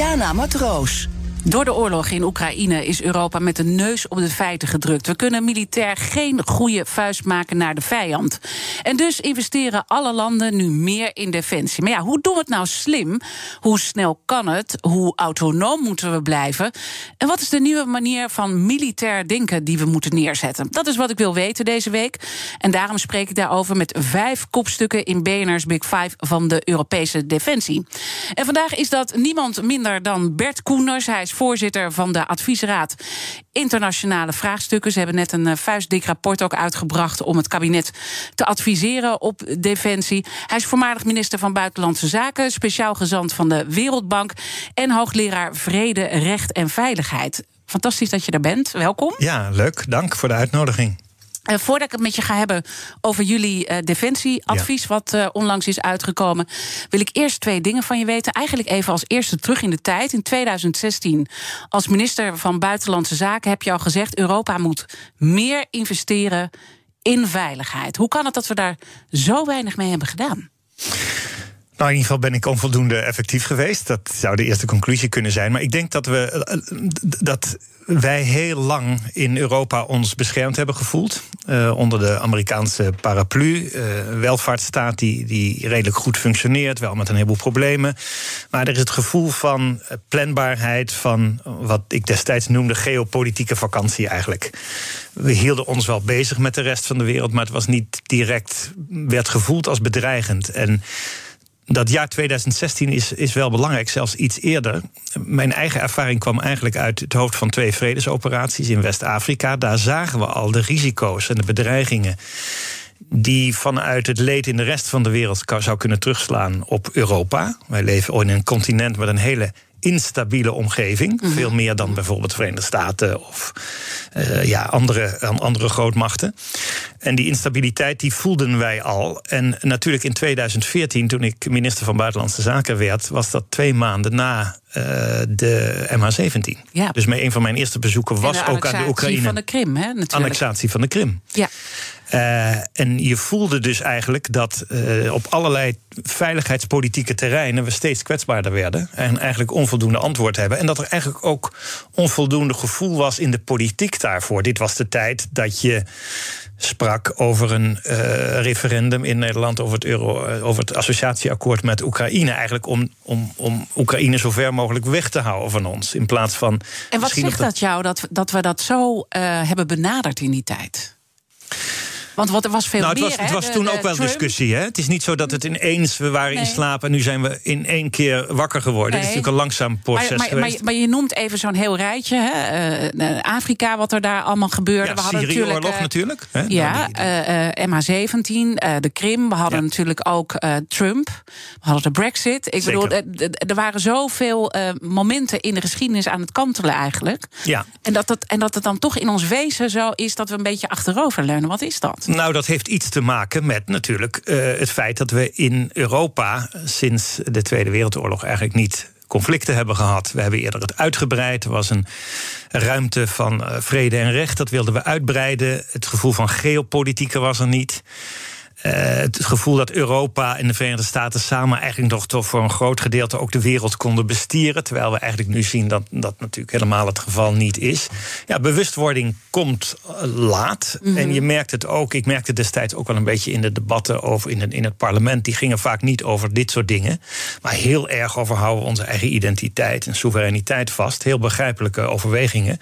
Diana Matroos. Door de oorlog in Oekraïne is Europa met de neus op de feiten gedrukt. We kunnen militair geen goede vuist maken naar de vijand. En dus investeren alle landen nu meer in defensie. Maar ja, hoe doen we het nou slim? Hoe snel kan het? Hoe autonoom moeten we blijven? En wat is de nieuwe manier van militair denken die we moeten neerzetten? Dat is wat ik wil weten deze week. En daarom spreek ik daarover met vijf kopstukken in BNR's Big Five van de Europese Defensie. En vandaag is dat niemand minder dan Bert Koenders. Hij voorzitter van de Adviesraad Internationale Vraagstukken. Ze hebben net een uh, vuistdik rapport ook uitgebracht om het kabinet te adviseren op defensie. Hij is voormalig minister van Buitenlandse Zaken, speciaal gezant van de Wereldbank en hoogleraar Vrede, Recht en Veiligheid. Fantastisch dat je er bent. Welkom. Ja, leuk. Dank voor de uitnodiging. Uh, voordat ik het met je ga hebben over jullie uh, defensieadvies, ja. wat uh, onlangs is uitgekomen, wil ik eerst twee dingen van je weten. Eigenlijk even als eerste terug in de tijd. In 2016, als minister van Buitenlandse Zaken, heb je al gezegd: Europa moet meer investeren in veiligheid. Hoe kan het dat we daar zo weinig mee hebben gedaan? Nou, in ieder geval ben ik onvoldoende effectief geweest. Dat zou de eerste conclusie kunnen zijn. Maar ik denk dat we dat wij heel lang in Europa ons beschermd hebben gevoeld. Uh, onder de Amerikaanse paraplu. Uh, welvaartsstaat die, die redelijk goed functioneert, wel met een heleboel problemen. Maar er is het gevoel van planbaarheid, van wat ik destijds noemde geopolitieke vakantie eigenlijk. We hielden ons wel bezig met de rest van de wereld, maar het was niet direct, werd gevoeld als bedreigend. En dat jaar 2016 is, is wel belangrijk, zelfs iets eerder. Mijn eigen ervaring kwam eigenlijk uit het hoofd van twee vredesoperaties in West-Afrika. Daar zagen we al de risico's en de bedreigingen die vanuit het leed in de rest van de wereld zou kunnen terugslaan op Europa. Wij leven in een continent met een hele instabiele omgeving. Mm. Veel meer dan bijvoorbeeld de Verenigde Staten of uh, ja, andere, andere grootmachten. En die instabiliteit die voelden wij al. En natuurlijk in 2014, toen ik minister van Buitenlandse Zaken werd, was dat twee maanden na uh, de MH17. Ja. Dus een van mijn eerste bezoeken was ook aan de Oekraïne. van de Krim, hè? Natuurlijk. Annexatie van de Krim. Ja. Uh, en je voelde dus eigenlijk dat uh, op allerlei veiligheidspolitieke terreinen we steeds kwetsbaarder werden. En eigenlijk onvoldoende antwoord hebben. En dat er eigenlijk ook onvoldoende gevoel was in de politiek daarvoor. Dit was de tijd dat je sprak over een uh, referendum in Nederland over het, Euro, over het associatieakkoord met Oekraïne. Eigenlijk om, om, om Oekraïne zo ver mogelijk weg te houden van ons. In plaats van. En wat zegt dat... dat jou dat, dat we dat zo hebben benaderd in die tijd? Want wat, er was veel nou, het meer. Was, het was toen ook wel Trump. discussie. Hè? Het is niet zo dat het ineens, we waren nee. in slaap en nu zijn we in één keer wakker geworden. Nee. Het is natuurlijk een langzaam proces maar, maar, geweest. Maar, maar, je noemt even zo'n heel rijtje. Hè? Uh, Afrika, wat er daar allemaal gebeurde. Ja, we hadden natuurlijk, uh, natuurlijk. Hè? Ja, nou, uh, MH17, de Krim. We hadden ja. natuurlijk ook Trump. We hadden de Brexit. Ik Zeker. bedoel, er waren zoveel momenten in de geschiedenis aan het kantelen eigenlijk. Ja. En, dat het, en dat het dan toch in ons wezen zo is dat we een beetje achteroverleunen. Wat is dat? Nou, dat heeft iets te maken met natuurlijk uh, het feit dat we in Europa sinds de Tweede Wereldoorlog eigenlijk niet conflicten hebben gehad. We hebben eerder het uitgebreid. Er was een ruimte van uh, vrede en recht. Dat wilden we uitbreiden. Het gevoel van geopolitiek was er niet. Uh, het gevoel dat Europa en de Verenigde Staten samen eigenlijk nog toch voor een groot gedeelte ook de wereld konden bestieren. Terwijl we eigenlijk nu zien dat dat natuurlijk helemaal het geval niet is. Ja, bewustwording komt laat. Mm -hmm. En je merkt het ook, ik merkte destijds ook wel een beetje in de debatten over in het, in het parlement. Die gingen vaak niet over dit soort dingen. Maar heel erg over houden we onze eigen identiteit en soevereiniteit vast. Heel begrijpelijke overwegingen.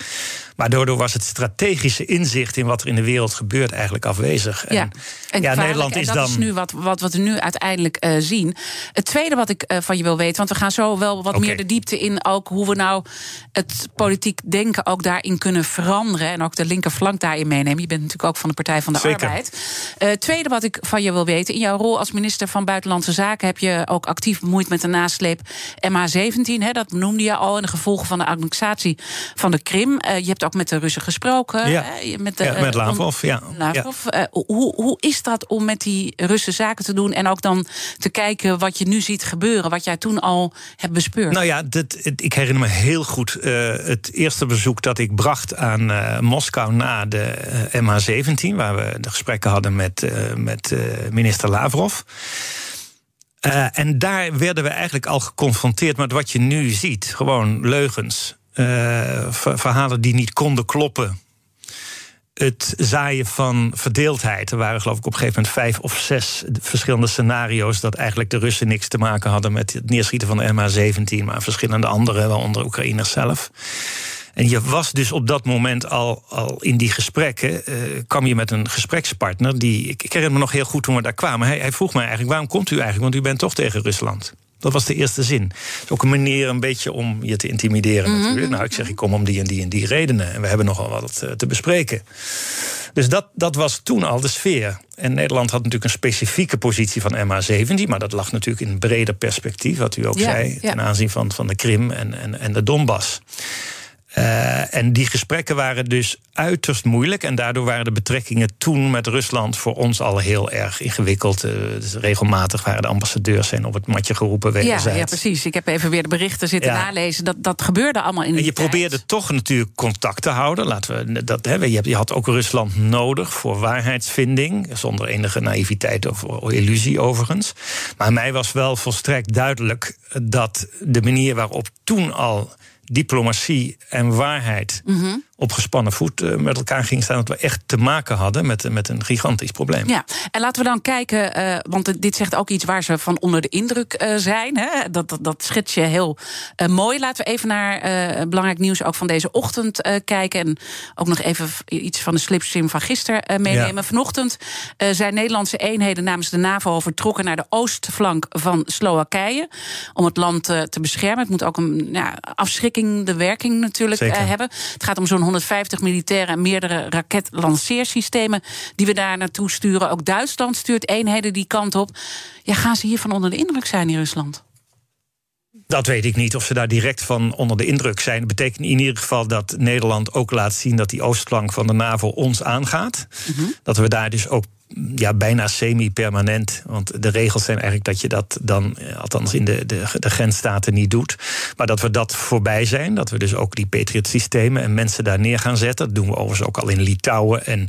Maar daardoor was het strategische inzicht in wat er in de wereld gebeurt eigenlijk afwezig. Ja, en, en ja, Nederland Nederland en is dat dan. is nu wat, wat, wat we nu uiteindelijk uh, zien. Het tweede wat ik uh, van je wil weten, want we gaan zo wel wat okay. meer de diepte in, ook hoe we nou het politiek denken ook daarin kunnen veranderen. En ook de linkerflank daarin meenemen. Je bent natuurlijk ook van de Partij van de Zeker. Arbeid. Uh, tweede wat ik van je wil weten, in jouw rol als minister van Buitenlandse Zaken heb je ook actief bemoeid met de nasleep MH17. Hè, dat noemde je al in de gevolgen van de annexatie van de Krim. je hebt ook met de Russen gesproken. Ja, met, de, ja, met Lavrov. Ja. Lavrov. Ja. hoe, hoe is dat om met die Russen zaken te doen en ook dan te kijken wat je nu ziet gebeuren, wat jij toen al hebt bespeurd? Nou ja, dit, ik herinner me heel goed uh, het eerste bezoek dat ik bracht aan uh, Moskou na de uh, MH17, waar we de gesprekken hadden met, met minister Lavrov. Uh, en daar werden we eigenlijk al geconfronteerd met wat je nu ziet. Gewoon leugens. Uh, verhalen die niet konden kloppen. Het zaaien van verdeeldheid. Er waren geloof ik op een gegeven moment vijf of zes verschillende scenario's... dat eigenlijk de Russen niks te maken hadden met het neerschieten van de MH17... maar verschillende andere, waaronder Oekraïners zelf. En je was dus op dat moment al, al in die gesprekken. Uh, kwam je met een gesprekspartner. Die, ik, ik herinner me nog heel goed toen we daar kwamen. Hij, hij vroeg mij eigenlijk: waarom komt u eigenlijk? Want u bent toch tegen Rusland. Dat was de eerste zin. Het is ook een manier een beetje om je te intimideren Mhm. natuurlijk. Nou, ik zeg, ik kom om die en die en die redenen. En we hebben nogal wat te bespreken. Dus dat, dat was toen al de sfeer. En Nederland had natuurlijk een specifieke positie van MH17... maar dat lag natuurlijk in een breder perspectief, wat u ook Ja, zei... ja. ten aanzien van, van de Krim en, en, en de Donbass. Uh, en die gesprekken waren dus uiterst moeilijk. En daardoor waren de betrekkingen toen met Rusland voor ons al heel erg ingewikkeld. Uh, dus regelmatig waren de ambassadeurs zijn op het matje geroepen. Ja, wederzijds. ja, precies. Ik heb even weer de berichten zitten Ja. nalezen. Dat, dat gebeurde allemaal in En die je tijd. probeerde toch natuurlijk contact te houden. Laten we dat, hebt- je had ook Rusland nodig voor waarheidsvinding. Zonder enige naïviteit of illusie overigens. Maar mij was wel volstrekt duidelijk dat de manier waarop toen al diplomatie en waarheid Mhm. Op gespannen voet eh, met elkaar gingen staan. Dat we echt te maken hadden met, met een gigantisch probleem. Ja, en laten we dan kijken, eh, want dit zegt ook iets waar ze van onder de indruk eh, zijn. Hè? Dat, dat, dat schets je heel mooi. Laten we even naar belangrijk nieuws ook van deze ochtend kijken. En ook nog even iets van de slipstream van gisteren meenemen. Ja. Vanochtend zijn Nederlandse eenheden namens de NAVO vertrokken naar de oostflank van Slowakije. Om het land te beschermen. Het moet ook een ja, afschrikkende werking natuurlijk hebben. Het gaat om zo'n 150 militairen en meerdere raketlanceersystemen die we daar naartoe sturen. Ook Duitsland stuurt eenheden die kant op. Ja, gaan ze hiervan onder de indruk zijn in Rusland? Dat weet ik niet of ze daar direct van onder de indruk zijn. Dat betekent in ieder geval dat Nederland ook laat zien dat die oostflank van de NAVO ons aangaat. Dat we daar dus ook ja, bijna semi-permanent. Want de regels zijn eigenlijk dat je dat dan, eh, althans in de, de, de grensstaten, niet doet. Maar dat we dat voorbij zijn. Dat we dus ook die Patriot-systemen en mensen daar neer gaan zetten. Dat doen we overigens ook al in Litouwen en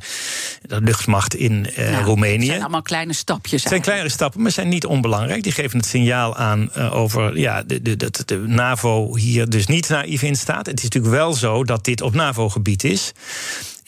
de luchtmacht in eh, Nou, Roemenië. Het zijn allemaal kleine stapjes. Het zijn kleine stappen, maar zijn niet onbelangrijk. Die geven het signaal aan eh, over ja, de, de, dat de NAVO hier dus niet naïef in staat. Het is natuurlijk wel zo dat dit op NAVO-gebied is.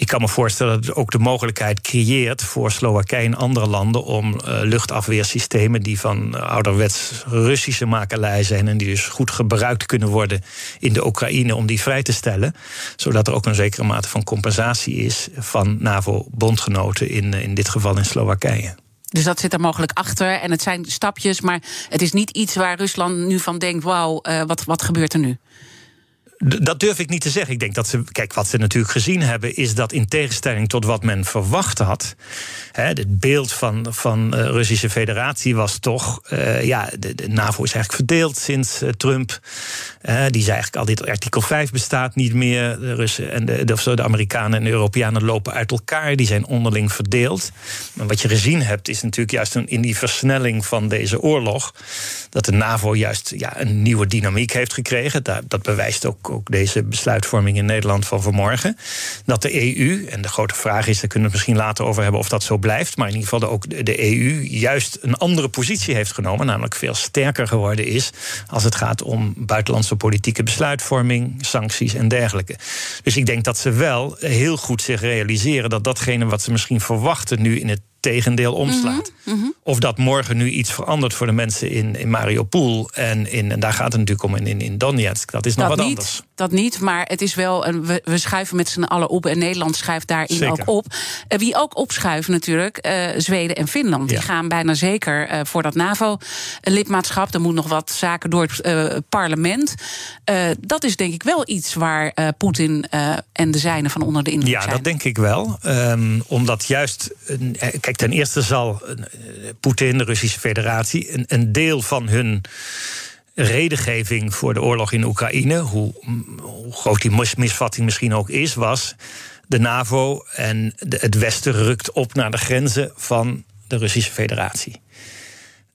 Ik kan me voorstellen dat het ook de mogelijkheid creëert voor Slowakije en andere landen om eh, luchtafweersystemen die van eh, ouderwets Russische makelij zijn en die dus goed gebruikt kunnen worden in de Oekraïne om die vrij te stellen. Zodat er ook een zekere mate van compensatie is van NAVO-bondgenoten, in, eh, in dit geval in Slowakije. Dus dat zit er mogelijk achter. En het zijn stapjes, maar het is niet iets waar Rusland nu van denkt: wauw, wat, wat gebeurt er nu? Dat durf ik niet te zeggen. Ik denk dat ze. Kijk, wat ze natuurlijk gezien hebben, is dat in tegenstelling tot wat men verwacht had. Hè, het beeld van, van de Russische Federatie was toch. eh, ja, de, de NAVO is eigenlijk verdeeld sinds eh, Trump. Eh, die zei eigenlijk al: dit artikel 5 bestaat niet meer. De Russen en de, de, de Amerikanen en de Europeanen lopen uit elkaar. Die zijn onderling verdeeld. Maar wat je gezien hebt, is natuurlijk juist een, in die versnelling van deze oorlog. dat de NAVO juist ja, een nieuwe dynamiek heeft gekregen. Dat bewijst ook, ook deze besluitvorming in Nederland van vanmorgen. Dat de EU, en de grote vraag is, daar kunnen we het misschien later over hebben of dat zo blijft. maar in ieder geval ook de EU juist een andere positie heeft genomen. namelijk veel sterker geworden is. als het gaat om buitenlandse politieke besluitvorming, sancties en dergelijke. Dus ik denk dat ze wel heel goed zich realiseren dat datgene wat ze misschien verwachten nu in het tegendeel omslaat. Mhm, mhm. Of dat morgen nu iets verandert voor de mensen in, in Mariupol. En, in, en daar gaat het natuurlijk om in, in, in Donetsk. Dat is nog dat wat niet, anders. Dat niet, maar het is wel. Een, we, we schuiven met z'n allen op. En Nederland schuift daarin Zeker. ook op. Eh, wie ook opschuiven natuurlijk, eh, Zweden en Finland. Die Ja. gaan bijna zeker eh, voor dat NAVO-lidmaatschap. Er moet nog wat zaken door het parlement. Dat is denk ik wel iets waar Poetin en de zijnen van onder de indruk Ja, zijn. dat denk ik wel. Ehm, omdat juist. Ten eerste zal eh, Poetin, de Russische Federatie, een, een deel van hun redengeving voor de oorlog in Oekraïne, hoe, groot die mis- misvatting misschien ook is, was. De NAVO en het Westen rukt op naar de grenzen van de Russische Federatie.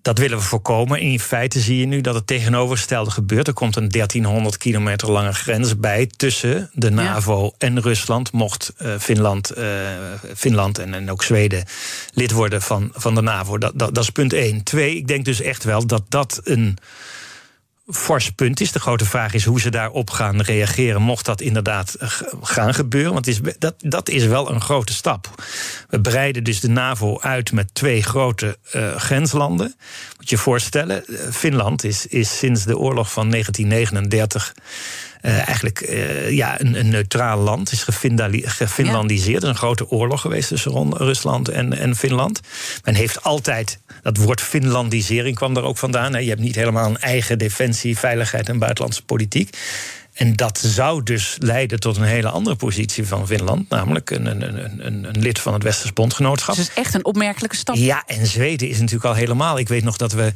Dat willen we voorkomen. In feite zie je nu dat het tegenovergestelde gebeurt. Er komt een 1300 kilometer lange grens bij tussen de NAVO en Rusland. Mocht eh, Finland, eh, Finland en, en ook Zweden lid worden van, van de NAVO. Dat, dat, dat is punt één. Twee, ik denk dus echt wel dat dat een fors punt is. De grote vraag is hoe ze daarop gaan reageren, mocht dat inderdaad gaan gebeuren. Want is, dat, dat is wel een grote stap. We breiden dus de NAVO uit met twee grote eh, grenslanden. Moet je je voorstellen, eh, Finland is, is sinds de oorlog van 1939 eh, eigenlijk eh, ja, een, een neutraal land. Is gefinlandiseerd. Er is een grote oorlog geweest tussen Rusland en, en Finland. Men heeft altijd, dat woord Finlandisering kwam daar ook vandaan. Hè. Je hebt niet helemaal een eigen defensie, veiligheid en buitenlandse politiek. En dat zou dus leiden tot een hele andere positie van Finland. Namelijk een, een, een, een, lid van het Westers Bondgenootschap. Dus het is echt een opmerkelijke stap. Ja, en Zweden is natuurlijk al helemaal. Ik weet nog dat we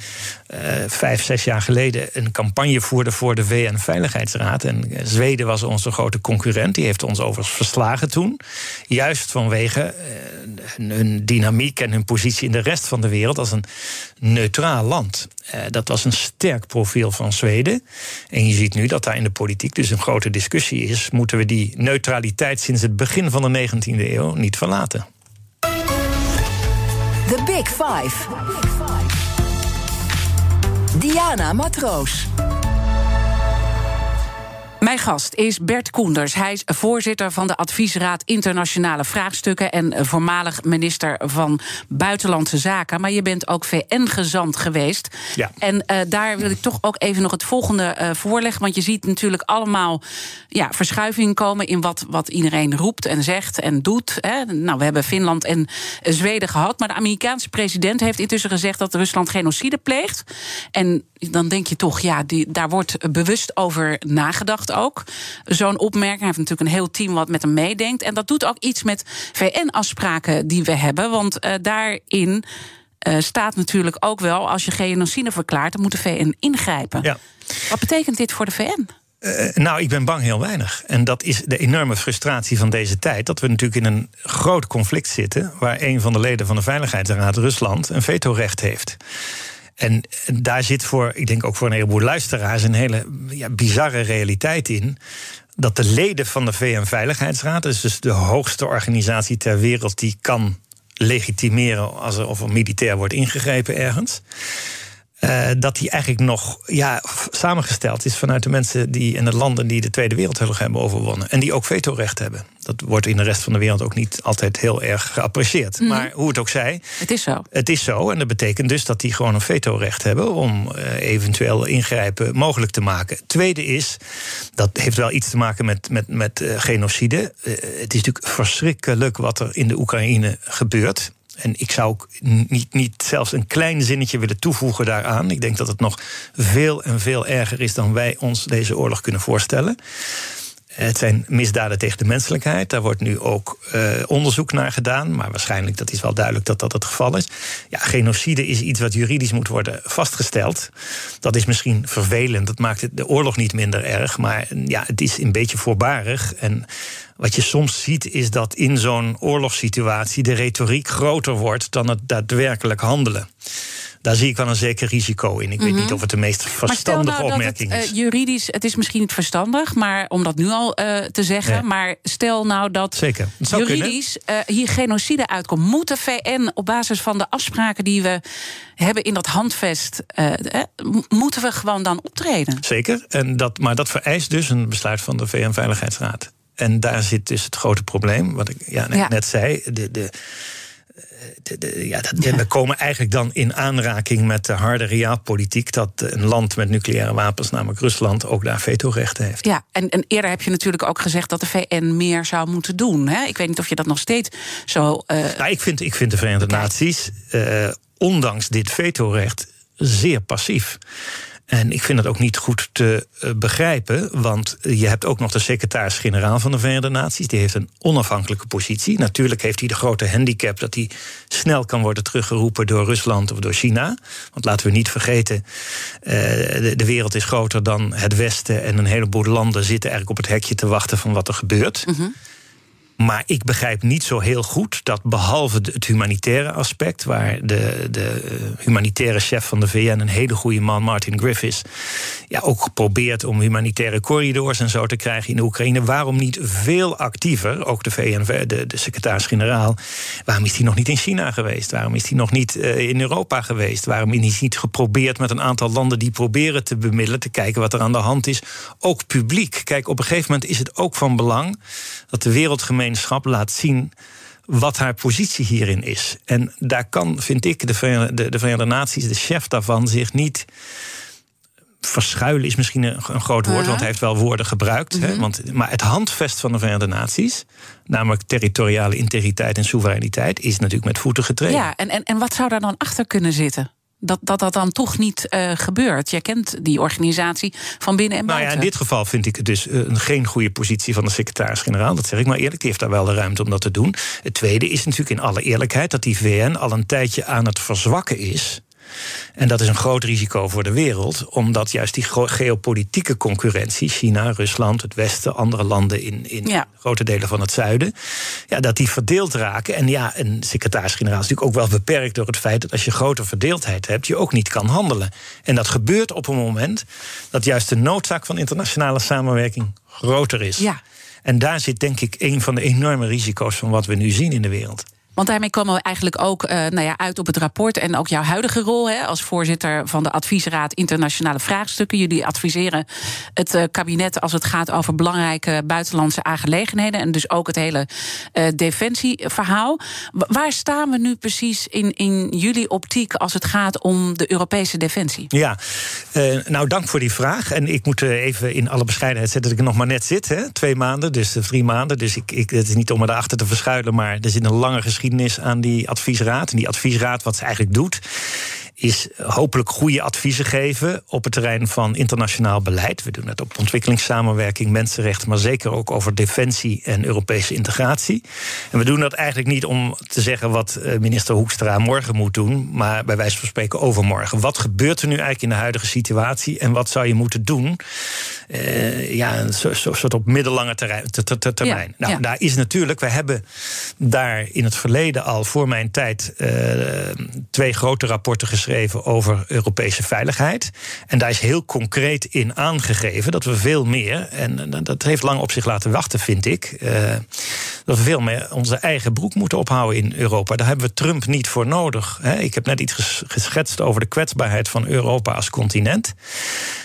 eh, vijf, zes jaar geleden een campagne voerden voor de VN-veiligheidsraad. En eh, Zweden was onze grote concurrent. Die heeft ons overigens verslagen toen. Juist vanwege eh, hun, dynamiek en hun positie in de rest van de wereld als een neutraal land. Dat was een sterk profiel van Zweden. En je ziet nu dat daar in de politiek dus een grote discussie is. Moeten we die neutraliteit sinds het begin van de 19e eeuw niet verlaten? The Big Five. Diana Matroos. Mijn gast is Bert Koenders. Hij is voorzitter van de Adviesraad Internationale Vraagstukken en voormalig minister van Buitenlandse Zaken. Maar je bent ook VN-gezant geweest. Ja. En eh, daar wil ik toch ook even nog het volgende eh, voorleggen. Want je ziet natuurlijk allemaal ja, verschuivingen komen in wat, wat iedereen roept en zegt en doet. Hè. Nou, we hebben Finland en Zweden gehad. Maar de Amerikaanse president heeft intussen gezegd dat Rusland genocide pleegt. En dan denk je toch, ja, die, daar wordt bewust over nagedacht ook. Zo'n opmerking. Hij heeft natuurlijk een heel team wat met hem meedenkt. En dat doet ook iets met VN-afspraken die we hebben. Want eh, daarin eh, staat natuurlijk ook wel, als je genocide verklaart, dan moet de VN ingrijpen. Ja. Wat betekent dit voor de VN? Eh, nou, ik ben bang heel weinig. En dat is de enorme frustratie van deze tijd. Dat we natuurlijk in een groot conflict zitten. waar een van de leden van de Veiligheidsraad, Rusland, een vetorecht heeft. En daar zit voor, ik denk ook voor een heleboel luisteraars, een hele ja, bizarre realiteit in. Dat de leden van de VN-veiligheidsraad, is dus de hoogste organisatie ter wereld die kan legitimeren als er of er militair wordt ingegrepen ergens. Eh, dat die eigenlijk nog ja, samengesteld is vanuit de mensen die en de landen die de Tweede Wereldoorlog hebben overwonnen. En die ook vetorecht hebben. Dat wordt in de rest van de wereld ook niet altijd heel erg geapprecieerd. Maar hoe het ook zij, Het is zo. het is zo. En dat betekent dus dat die gewoon een vetorecht hebben om eh, eventueel ingrijpen mogelijk te maken. Tweede is, dat heeft wel iets te maken met, met, met eh, genocide. Het is natuurlijk verschrikkelijk wat er in de Oekraïne gebeurt. En ik zou ook niet, niet zelfs een klein zinnetje willen toevoegen daaraan. Ik denk dat het nog veel en veel erger is dan wij ons deze oorlog kunnen voorstellen. Het zijn misdaden tegen de menselijkheid. Daar wordt nu ook eh, onderzoek naar gedaan. Maar waarschijnlijk dat is wel duidelijk dat dat het geval is. Ja, genocide is iets wat juridisch moet worden vastgesteld. Dat is misschien vervelend. Dat maakt de oorlog niet minder erg. Maar ja, het is een beetje voorbarig. En wat je soms ziet is dat in zo'n oorlogssituatie de retoriek groter wordt dan het daadwerkelijk handelen. Daar zie ik wel een zeker risico in. Ik weet niet of het de meest Maar stel verstandige nou het opmerking is. eh, juridisch, het is misschien niet verstandig, maar om dat nu al eh, te zeggen. Ja. Maar stel nou dat Zeker. Juridisch eh, hier genocide uitkomt. Moet de VN op basis van de afspraken die we hebben in dat handvest, moeten we gewoon dan optreden? Zeker, en dat, maar dat vereist dus een besluit van de VN-veiligheidsraad. En daar zit dus het grote probleem, wat ik ja, net, Ja. net zei. De, de, ja, dat, we komen eigenlijk dan in aanraking met de harde realpolitiek dat een land met nucleaire wapens, namelijk Rusland, ook daar vetorecht heeft. Ja, en, en eerder heb je natuurlijk ook gezegd dat de VN meer zou moeten doen. Hè? Ik weet niet of je dat nog steeds zo. Uh, nou, ik, vind, ik vind de Verenigde Naties, uh, ondanks dit vetorecht, zeer passief. En ik vind dat ook niet goed te uh, begrijpen, want je hebt ook nog de secretaris-generaal van de Verenigde Naties. Die heeft een onafhankelijke positie. Natuurlijk heeft hij de grote handicap dat hij snel kan worden teruggeroepen door Rusland of door China. Want laten we niet vergeten, uh, de, de, wereld is groter dan het Westen en een heleboel landen zitten eigenlijk op het hekje te wachten van wat er gebeurt. -hmm. Maar ik begrijp niet zo heel goed dat behalve het humanitaire aspect, waar de, de eh, humanitaire chef van de VN, een hele goede man, Martin Griffiths, ja, ook geprobeerd om humanitaire corridors en zo te krijgen in de Oekraïne. Waarom niet veel actiever, ook de VN, de, de secretaris-generaal, waarom is hij nog niet in China geweest? Waarom is hij nog niet uh, in Europa geweest? Waarom is hij niet geprobeerd met een aantal landen die proberen te bemiddelen, te kijken wat er aan de hand is? Ook publiek. Kijk, op een gegeven moment is het ook van belang dat de wereldgemeenschap laat zien wat haar positie hierin is. En daar kan, vind ik, de Verenigde, de Verenigde Naties, de chef daarvan, zich niet verschuilen is misschien een, groot woord, want hij heeft wel woorden gebruikt. hè, mhm. want, maar het handvest van de Verenigde Naties, namelijk territoriale integriteit en soevereiniteit, is natuurlijk met voeten getreden. Ja, en, en, en wat zou daar dan achter kunnen zitten? Dat, dat dat dan toch niet uh, gebeurt. Jij kent die organisatie van binnen en buiten. Nou ja, in dit geval vind ik het dus uh, geen goede positie van de secretaris-generaal. Dat zeg ik maar eerlijk. Die heeft daar wel de ruimte om dat te doen. Het tweede is natuurlijk in alle eerlijkheid dat die VN al een tijdje aan het verzwakken is. En dat is een groot risico voor de wereld, omdat juist die geopolitieke concurrentie, China, Rusland, het Westen, andere landen in, in grote delen van het zuiden, ja, dat die verdeeld raken. En ja, een secretaris-generaal is natuurlijk ook wel beperkt door het feit dat als je grote verdeeldheid hebt, je ook niet kan handelen. En dat gebeurt op een moment dat juist de noodzaak van internationale samenwerking groter is. Ja. En daar zit denk ik een van de enorme risico's van wat we nu zien in de wereld. Want daarmee komen we eigenlijk ook uh, nou ja, uit op het rapport en ook jouw huidige rol hè, als voorzitter van de Adviesraad Internationale Vraagstukken. Jullie adviseren het uh, kabinet als het gaat over belangrijke buitenlandse aangelegenheden en dus ook het hele uh, defensieverhaal. Waar staan we nu precies in, in jullie optiek als het gaat om de Europese defensie? Ja, nou dank voor die vraag. En ik moet even in alle bescheidenheid zeggen dat ik nog maar net zit. Hè? Twee maanden, dus drie maanden. Dus ik, ik, het is niet om me daarachter te verschuilen, maar er zit een lange geschiedenis aan die adviesraad. En die adviesraad, wat ze eigenlijk doet, is hopelijk goede adviezen geven op het terrein van internationaal beleid. We doen het op ontwikkelingssamenwerking, mensenrechten, maar zeker ook over defensie en Europese integratie. En we doen dat eigenlijk niet om te zeggen wat eh, minister Hoekstra morgen moet doen, maar bij wijze van spreken overmorgen. Wat gebeurt er nu eigenlijk in de huidige situatie en wat zou je moeten doen? Uh, ja, een soort op middellange terrein, termijn. nou, daar is natuurlijk, we hebben daar in het verleden al voor mijn tijd uh, twee grote rapporten geschreven over Europese veiligheid. En daar is heel concreet in aangegeven dat we veel meer, en dat heeft lang op zich laten wachten, vind ik, eh, dat we veel meer onze eigen broek moeten ophouden in Europa. Daar hebben we Trump niet voor nodig. Ik heb net iets geschetst over de kwetsbaarheid van Europa als continent.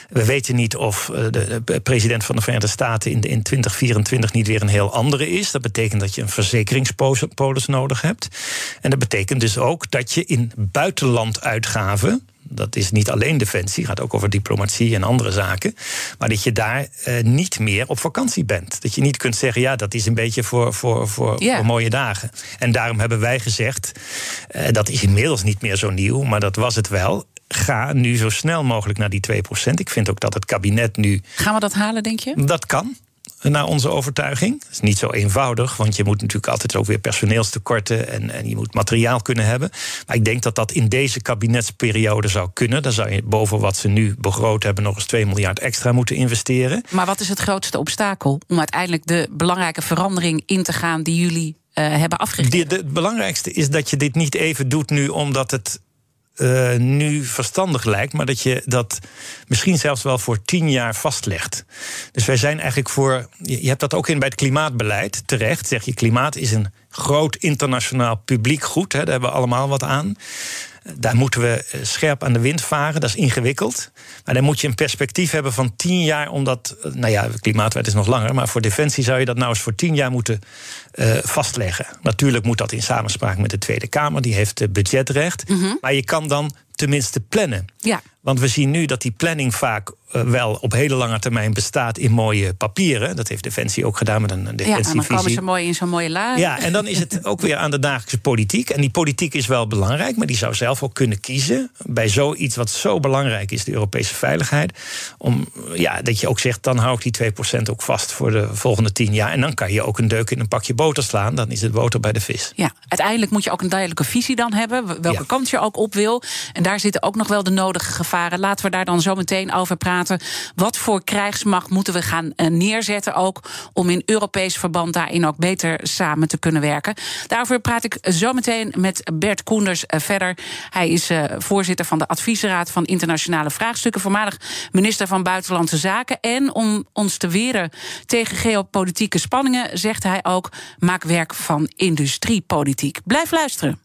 We weten niet of eh, de president van de Verenigde Staten in, in 2024 niet weer een heel andere is. Dat betekent dat je een verzekeringspolis nodig hebt. En dat betekent dus ook dat je in buitenlanduitgaven dat is niet alleen defensie, gaat ook over diplomatie en andere zaken. Maar dat je daar eh, niet meer op vakantie bent. Dat je niet kunt zeggen, ja, dat is een beetje voor, voor, voor, voor mooie dagen. En daarom hebben wij gezegd, uh, dat is inmiddels niet meer zo nieuw, maar dat was het wel ga nu zo snel mogelijk naar die 2%. Ik vind ook dat het kabinet nu. Gaan we dat halen, denk je? Dat kan. Naar onze overtuiging. Dat is niet zo eenvoudig, want je moet natuurlijk altijd ook weer personeelstekorten en, en je moet materiaal kunnen hebben. Maar ik denk dat dat in deze kabinetsperiode zou kunnen. Dan zou je boven wat ze nu begroot hebben nog eens 2 miljard extra moeten investeren. Maar wat is het grootste obstakel om uiteindelijk de belangrijke verandering in te gaan die jullie uh, hebben afgegeven? Het belangrijkste is dat je dit niet even doet nu omdat het uh, nu verstandig lijkt, maar dat je dat misschien zelfs wel voor tien jaar vastlegt. Dus wij zijn eigenlijk voor. Je hebt dat ook in bij het klimaatbeleid terecht. Zeg je, klimaat is een groot internationaal publiek goed. Hè, daar hebben we allemaal wat aan. Daar moeten we eh, scherp aan de wind varen. Dat is ingewikkeld. Maar dan moet je een perspectief hebben van tien jaar. Omdat, eh, nou ja, klimaatwet is nog langer. Maar voor Defensie zou je dat nou eens voor tien jaar moeten uh, vastleggen. Natuurlijk moet dat in samenspraak met de Tweede Kamer. Die heeft budgetrecht. Mhm. Maar je kan dan tenminste plannen. Ja. Want we zien nu dat die planning vaak eh, wel op hele lange termijn bestaat in mooie papieren. Dat heeft Defensie ook gedaan met een defensievisie. Ja, dan komen ze mooi in zo'n mooie laag. Ja, en dan is het ook weer aan de dagelijkse politiek. En die politiek is wel belangrijk, maar die zou zelf ook kunnen kiezen... bij zoiets wat zo belangrijk is, de Europese veiligheid... om ja, dat je ook zegt, dan hou ik die 2% ook vast voor de volgende tien jaar. En dan kan je ook een deuk in een pakje boter slaan. Dan is het boter bij de vis. Ja, uiteindelijk moet je ook een duidelijke visie dan hebben... welke kant je ook op wil. En daar zitten ook nog wel de nodige gevaren. Laten we daar dan zo meteen over praten. Wat voor krijgsmacht moeten we gaan eh, neerzetten ook... om in Europees verband daarin ook beter samen te kunnen werken. Daarover praat ik zo meteen met Bert Koenders eh, verder. Hij is eh, voorzitter van de Adviesraad van Internationale Vraagstukken... voormalig minister van Buitenlandse Zaken. En om ons te weren tegen geopolitieke spanningen... zegt hij ook, maak werk van industriepolitiek. Blijf luisteren.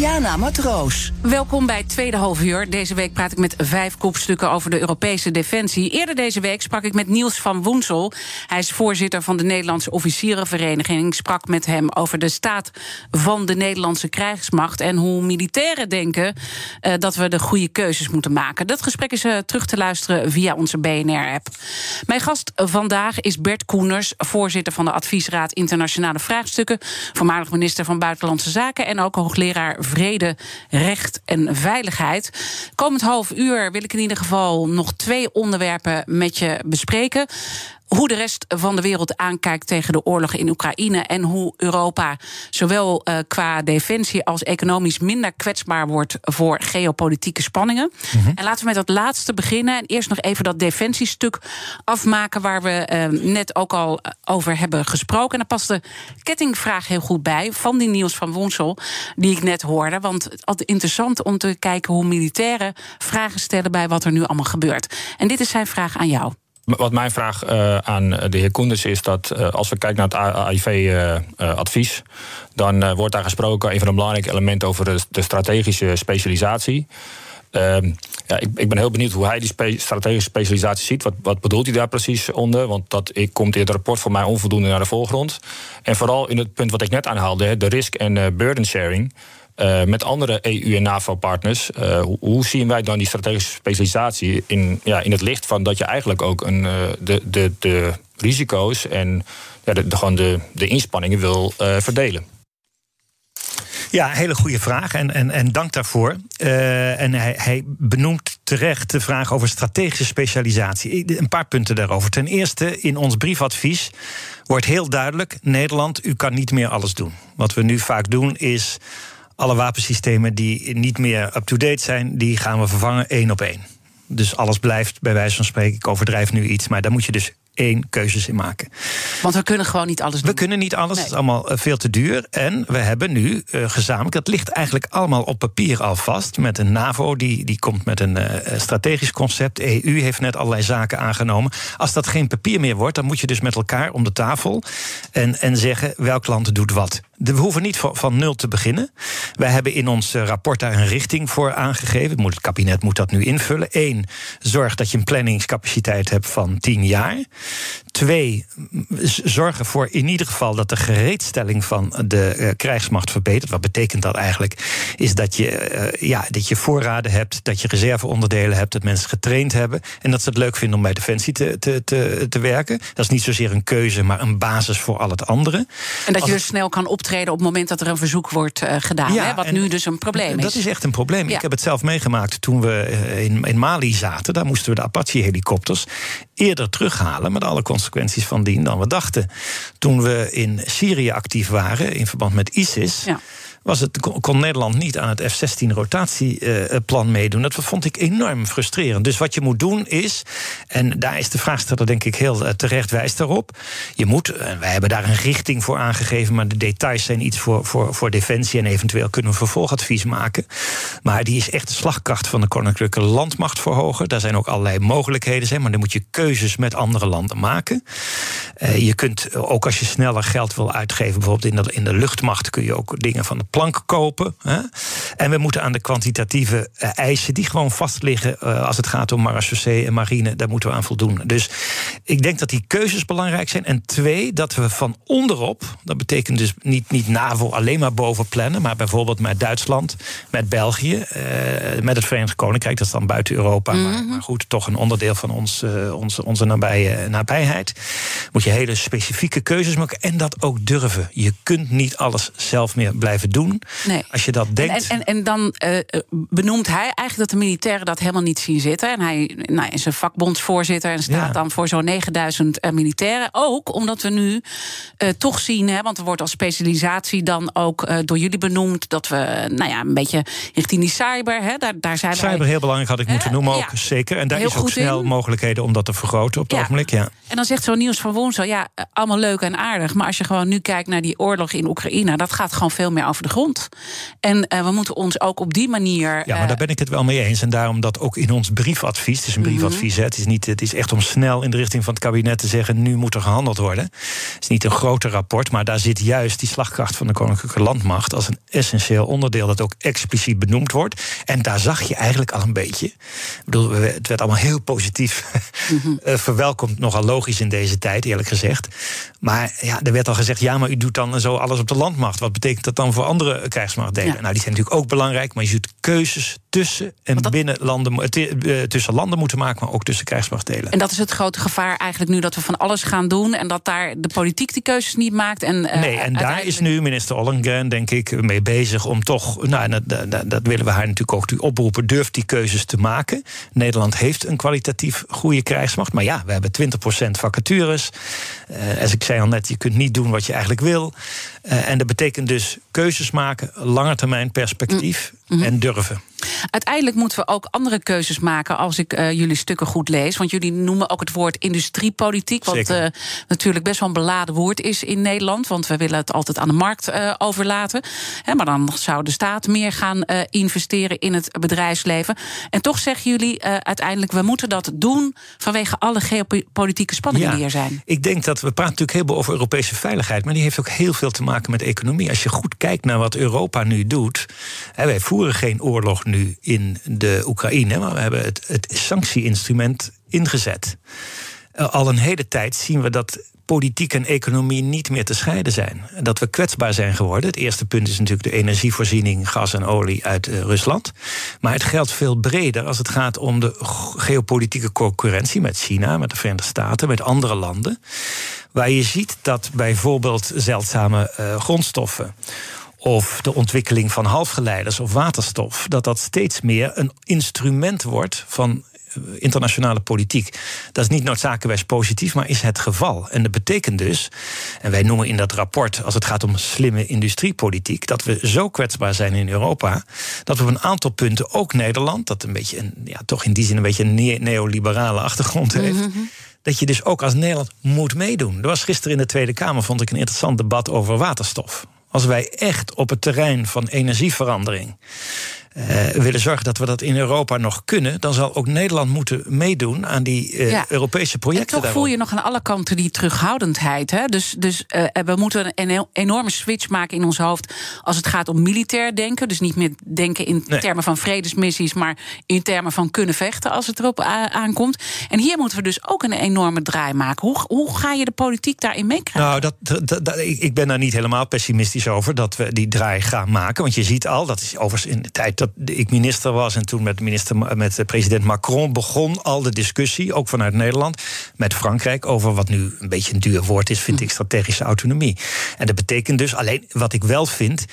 Diana Matroos. Welkom bij het tweede halfuur. Deze week praat ik met vijf kopstukken over de Europese defensie. Eerder deze week sprak ik met Niels van Woensel. Hij is voorzitter van de Nederlandse Officierenvereniging. Ik sprak met hem over de staat van de Nederlandse krijgsmacht... en hoe militairen denken uh, dat we de goede keuzes moeten maken. Dat gesprek is uh, terug te luisteren via onze BNR-app. Mijn gast vandaag is Bert Koeners, voorzitter van de Adviesraad Internationale Vraagstukken... voormalig minister van Buitenlandse Zaken en ook hoogleraar vrede, recht en veiligheid. Komend half uur wil ik in ieder geval nog twee onderwerpen met je bespreken hoe de rest van de wereld aankijkt tegen de oorlog in Oekraïne en hoe Europa zowel uh, qua defensie als economisch minder kwetsbaar wordt voor geopolitieke spanningen. Mm -hmm. En laten we met dat laatste beginnen en eerst nog even dat defensiestuk afmaken waar we uh, net ook al over hebben gesproken. En daar past de kettingvraag heel goed bij van die Niels van Wonsel die ik net hoorde, want het is altijd interessant om te kijken hoe militairen vragen stellen bij wat er nu allemaal gebeurt. En dit is zijn vraag aan jou. Wat mijn vraag uh, aan de heer Koenders is dat uh, als we kijken naar het AIV-advies, uh, dan wordt daar gesproken, een van de belangrijke elementen over de, strategische specialisatie. Ehm, ja, ik, ik, ben heel benieuwd hoe hij die strategische specialisatie ziet. Wat, wat, bedoelt hij daar precies onder? Want dat komt in het rapport voor mij onvoldoende naar de voorgrond. En vooral in het punt wat ik net aanhaalde, de risk- en burden sharing. Uh, met andere EU- en NAVO-partners. Uh, hoe, zien wij dan die strategische specialisatie in, ja, in het licht van dat je eigenlijk ook een, uh, de, de, de risico's en de, gewoon de, de inspanningen wil verdelen? Ja, hele goede vraag en, en, en dank daarvoor. En hij, hij, benoemt terecht de vraag over strategische specialisatie. Een paar punten daarover. Ten eerste, in ons briefadvies wordt heel duidelijk: Nederland, u kan niet meer alles doen. Wat we nu vaak doen is alle wapensystemen die niet meer up-to-date zijn, die gaan we vervangen één op één. Dus alles blijft bij wijze van spreken, ik overdrijf nu iets, maar daar moet je dus één keuzes in maken. Want we kunnen gewoon niet alles doen. We kunnen niet alles, het is allemaal eh, veel te duur. En we hebben nu uh, gezamenlijk, dat ligt eigenlijk allemaal op papier al vast... met een NAVO, die, die komt met een uh, strategisch concept. EU heeft net allerlei zaken aangenomen. Als dat geen papier meer wordt, dan moet je dus met elkaar om de tafel... en, en zeggen welk land doet wat. We hoeven niet van, van nul te beginnen. Wij hebben in ons rapport daar een richting voor aangegeven. Het kabinet moet dat nu invullen. Eén, zorg dat je een planningscapaciteit hebt van tien jaar. Twee, zorgen voor in ieder geval dat de gereedstelling van de uh, krijgsmacht verbetert. Wat betekent dat eigenlijk? Is dat je, uh, ja, dat je voorraden hebt, dat je reserveonderdelen hebt, dat mensen getraind hebben. En dat ze het leuk vinden om bij Defensie te, te, te, te werken. Dat is niet zozeer een keuze, maar een basis voor al het andere. En dat je dus snel kan optreden op het moment dat er een verzoek wordt uh, gedaan. Ja, hè? Wat nu dus een probleem is. Dat is echt een probleem. Ja. Ik heb het zelf meegemaakt toen we in, in Mali zaten. Daar moesten we de Apache-helikopters eerder terughalen. Met alle consequenties van dien dan we dachten. Toen we in Syrië actief waren in verband met ISIS. Ja was het, kon Nederland niet aan het F-16-rotatieplan meedoen. Dat vond ik enorm frustrerend. Dus wat je moet doen is, en daar is de vraagsteller denk ik heel eh, terecht wijst daarop. Je moet, en wij hebben daar een richting voor aangegeven, maar de details zijn iets voor, voor, voor Defensie en eventueel kunnen we vervolgadvies maken. Maar die is echt de slagkracht van de Koninklijke Landmacht verhogen. Daar zijn ook allerlei mogelijkheden, zijn, maar dan moet je keuzes met andere landen maken. Uh, je kunt ook als je sneller geld wil uitgeven, bijvoorbeeld in de, in de luchtmacht, kun je ook dingen van de plank kopen. Hè? En we moeten aan de kwantitatieve uh, eisen die gewoon vast liggen als het gaat om marechaussee en marine, daar moeten we aan voldoen. Dus ik denk dat die keuzes belangrijk zijn. En twee, dat we van onderop, dat betekent dus niet, niet NAVO alleen maar boven plannen, maar bijvoorbeeld met Duitsland, met België, met het Verenigd Koninkrijk, dat is dan buiten Europa, mm -hmm. maar, maar, goed, toch een onderdeel van ons, uh, onze, onze nabije, nabijheid. Moet je hele specifieke keuzes maken en dat ook durven. Je kunt niet alles zelf meer blijven doen. Nee. Als je dat denkt. En, en, en dan uh, benoemt hij eigenlijk dat de militairen dat helemaal niet zien zitten. En hij nou, is een vakbondsvoorzitter en staat ja. dan voor zo'n 9000 uh, militairen. Ook omdat we nu uh, toch zien, hè, want er wordt als specialisatie dan ook door jullie benoemd dat we nou ja, een beetje richting die cyber, hè, daar, daar zijn cyber wij, heel belangrijk had ik moeten noemen ook, ja. zeker. En daar is ook snel in. mogelijkheden om dat te vergroten op het ja. ogenblik. Ja. En dan zegt zo'n nieuws van woensdag, ja, allemaal leuk en aardig, maar als je gewoon nu kijkt naar die oorlog in Oekraïne, dat gaat gewoon veel meer over de grond. En uh, we moeten ons ook op die manier. Ja, maar daar ben ik het wel mee eens. En daarom dat ook in ons briefadvies, het is een briefadvies, mm -hmm. het, is niet, het is echt om snel in de richting van het kabinet te zeggen: nu moet er gehandeld worden. Het is niet een groter rapport, maar daar zit juist die slagkracht van de Koninklijke Landmacht als een essentieel onderdeel dat ook expliciet benoemd wordt. En daar zag je eigenlijk al een beetje. Ik bedoel, het werd allemaal heel positief mm -hmm. uh, verwelkomd, nogal logisch in deze tijd, eerlijk gezegd. Maar ja, er werd al gezegd: ja, maar u doet dan zo alles op de landmacht. Wat betekent dat dan voor andere krijgsmachtdelen? Ja. Nou, die zijn natuurlijk ook belangrijk, maar je ziet keuzes tussen en dat... binnen landen, tussen landen moeten maken, maar ook tussen krijgsmachtdelen. En dat is het grote gevaar eigenlijk nu dat we van alles gaan doen en dat daar de politiek die keuzes niet maakt. En, uh, nee, en daar is nu minister Ollengren, denk ik, mee bezig om toch, nou, dat, dat, dat willen we haar natuurlijk ook oproepen, durft die keuzes te maken. Nederland heeft een kwalitatief goede krijgsmacht, maar ja, we hebben 20% vacatures. Uh, als ik zei al net, je kunt niet doen wat je eigenlijk wil. Uh, en dat betekent dus keuzes maken, langetermijn perspectief mm -hmm. en durven. Uiteindelijk moeten we ook andere keuzes maken als ik uh, jullie stukken goed lees. Want jullie noemen ook het woord industriepolitiek. Wat uh, natuurlijk best wel een beladen woord is in Nederland. Want we willen het altijd aan de markt uh, overlaten. He, maar dan zou de staat meer gaan investeren in het bedrijfsleven. En toch zeggen jullie uiteindelijk, we moeten dat doen vanwege alle geopolitieke spanningen ja, die er zijn. Ik denk dat we praten natuurlijk heel veel over Europese veiligheid. Maar die heeft ook heel veel te maken met economie. Als je goed kijkt naar wat Europa nu doet. Hè, wij voeren geen oorlog nu in de Oekraïne, maar we hebben het, het sanctieinstrument ingezet. Al een hele tijd zien we dat politiek en economie niet meer te scheiden zijn. Dat we kwetsbaar zijn geworden. Het eerste punt is natuurlijk de energievoorziening, gas en olie uit uh, Rusland. Maar het geldt veel breder als het gaat om de geopolitieke concurrentie met China, met de Verenigde Staten, met andere landen. Waar je ziet dat bijvoorbeeld zeldzame uh, grondstoffen of de ontwikkeling van halfgeleiders of waterstof, dat dat steeds meer een instrument wordt van internationale politiek. Dat is niet noodzakelijkerwijs positief, maar is het geval. En dat betekent dus, en wij noemen in dat rapport, als het gaat om slimme industriepolitiek, dat we zo kwetsbaar zijn in Europa, dat we op een aantal punten, ook Nederland, dat een beetje een, ja, toch in die zin een beetje een neoliberale achtergrond heeft. Mm-hmm dat je dus ook als Nederland moet meedoen. Er was gisteren in de Tweede Kamer, vond ik, een interessant debat over waterstof. Als wij echt op het terrein van energieverandering uh, willen zorgen dat we dat in Europa nog kunnen, dan zal ook Nederland moeten meedoen aan die uh, ja. Europese projecten. En toch voel je nog aan alle kanten die terughoudendheid. Hè? Dus, dus uh, we moeten een enorme switch maken in ons hoofd als het gaat om militair denken. Dus niet meer denken in nee. termen van vredesmissies, maar in termen van kunnen vechten als het erop aankomt. En hier moeten we dus ook een enorme draai maken. Hoe, hoe ga je de politiek daarin meekrijgen? Nou, dat, dat, dat, ik ben daar niet helemaal pessimistisch over dat we die draai gaan maken. Want je ziet al, dat is overigens in de tijd dat ik minister was en toen met, minister, met president Macron begon al de discussie, ook vanuit Nederland, met Frankrijk over wat nu een beetje een duur woord is, vind ik strategische autonomie. En dat betekent dus alleen wat ik wel vind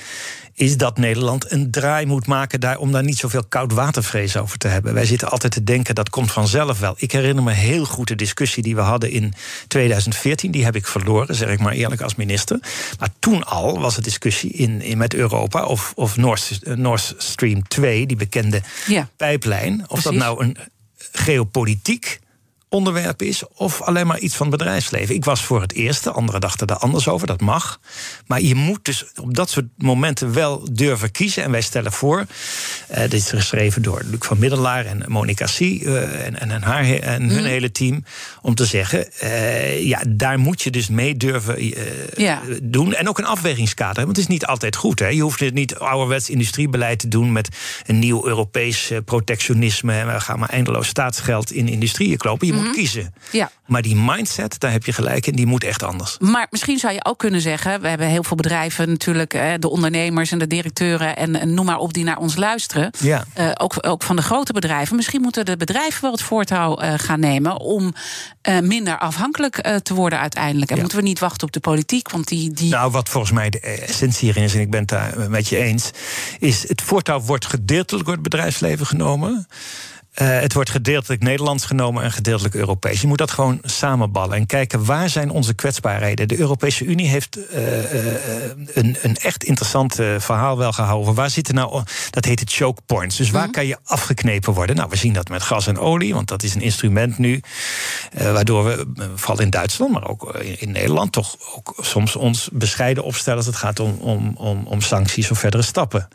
is dat Nederland een draai moet maken daar om daar niet zoveel koudwatervrees over te hebben. Wij zitten altijd te denken dat komt vanzelf wel. Ik herinner me heel goed de discussie die we hadden in 2014. Die heb ik verloren, zeg ik maar eerlijk als minister. Maar toen al was er discussie in, in met Europa of, of Nord, Nord Stream 2, die bekende Ja. pijplijn, of dat nou een geopolitiek onderwerp is of alleen maar iets van het bedrijfsleven. Ik was voor het eerste, anderen dachten daar anders over, dat mag. Maar je moet dus op dat soort momenten wel durven kiezen. En wij stellen voor, eh, dit is geschreven door Luc van Middelaar en Monica C. eh, en, en, haar, en hun hele team, om te zeggen, eh, ja, daar moet je dus mee durven Ja. doen. En ook een afwegingskader. Want het is niet altijd goed. Hè? Je hoeft het niet ouderwets industriebeleid te doen met een nieuw Europees protectionisme. En we gaan maar eindeloos staatsgeld in industrieën klopen. Je moet kiezen. Ja. Maar die mindset, daar heb je gelijk in, die moet echt anders. Maar misschien zou je ook kunnen zeggen: we hebben heel veel bedrijven, natuurlijk, de ondernemers en de directeuren en, noem maar op die naar ons luisteren. Ja. Eh, ook, ook van de grote bedrijven. Misschien moeten de bedrijven wel het voortouw eh, gaan nemen om eh, minder afhankelijk te worden uiteindelijk. En Ja. moeten we niet wachten op de politiek, want die. die Nou, wat volgens mij de essentie hierin is, en ik ben het daar met je eens, is het voortouw wordt gedeeltelijk door het bedrijfsleven genomen. Eh, het wordt gedeeltelijk Nederlands genomen en gedeeltelijk Europees. Je moet dat gewoon samenballen en kijken waar zijn onze kwetsbaarheden. De Europese Unie heeft eh, eh, een, een echt interessant verhaal wel gehouden. Waar zitten nou, dat heet het choke points. Dus waar kan je afgeknepen worden? Nou, we zien dat met gas en olie, want dat is een instrument nu. waardoor we, vooral in Duitsland, maar ook in, in Nederland, toch ook soms ons bescheiden opstellen als het gaat om, om, om, om sancties of verdere stappen.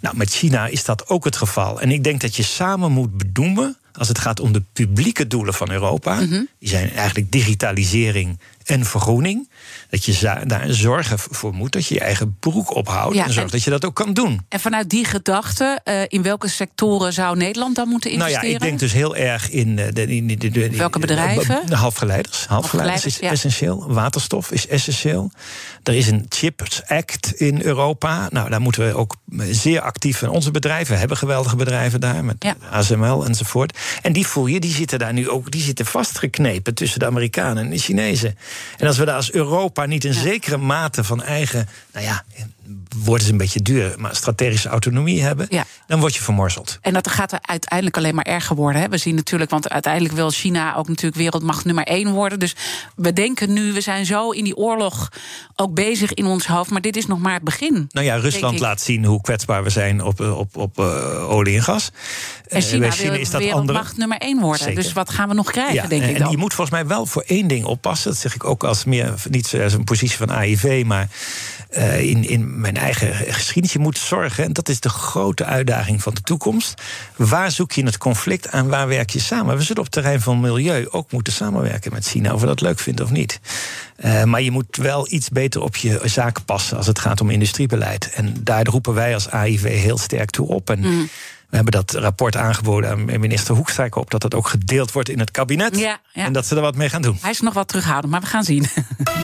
Nou, met China is dat ook het geval. En ik denk dat je samen moet bedoelen als het gaat om de publieke doelen van Europa. Die zijn eigenlijk digitalisering en vergroening. Dat je daar zorgen voor moet dat je je eigen broek ophoudt. Ja, en zorgt en- dat je dat ook kan doen. En vanuit die gedachte, eh, in welke sectoren zou Nederland dan moeten Nou investeren? ja, ik denk dus heel erg in eh, de, in de, de, de- Welke bedrijven? De halfgeleiders. Halfgeleiders is ja. essentieel. Waterstof is essentieel. Er is een Chips Act in Europa. Nou, daar moeten we ook zeer actief in. Onze bedrijven hebben geweldige bedrijven daar, met Ja. ASML enzovoort. En die voel je, die zitten daar nu ook, die zitten vastgeknepen tussen de Amerikanen en de Chinezen. En als we daar als Europa niet een zekere mate van eigen, nou ja, woorden een beetje duur, maar strategische autonomie hebben, Ja. dan word je vermorzeld. En dat gaat er uiteindelijk alleen maar erger worden. Hè. We zien natuurlijk, want uiteindelijk wil China ook natuurlijk wereldmacht nummer één worden. Dus we denken nu, we zijn zo in die oorlog ook bezig in ons hoofd. Maar dit is nog maar het begin. Nou ja, Rusland laat zien hoe kwetsbaar we zijn op, eh, op, op eh, olie en gas. En Eh, China, bij wil China is dat wereldmacht andere. nummer één worden. Zeker. Dus wat gaan we nog krijgen, Ja, denk en ik dan. je moet volgens mij wel voor één ding oppassen. Dat zeg ik ook als meer, niet als een positie van AIV, maar eh, in, in mijn eigen geschiedenis. Je moet zorgen, en dat is de grote uitdaging van de toekomst. Waar zoek je het conflict en waar werk je samen? We zullen op het terrein van milieu ook moeten samenwerken met China, of we dat leuk vinden of niet. Eh, maar je moet wel iets beter op je zaken passen als het gaat om industriebeleid. En daar roepen wij als AIV heel sterk toe op. En Mm. we hebben dat rapport aangeboden aan minister Hoekstra. Ik hoop dat dat ook gedeeld wordt in het kabinet. Ja, ja. En dat ze er wat mee gaan doen. Hij is nog wat terughoudend, maar we gaan zien.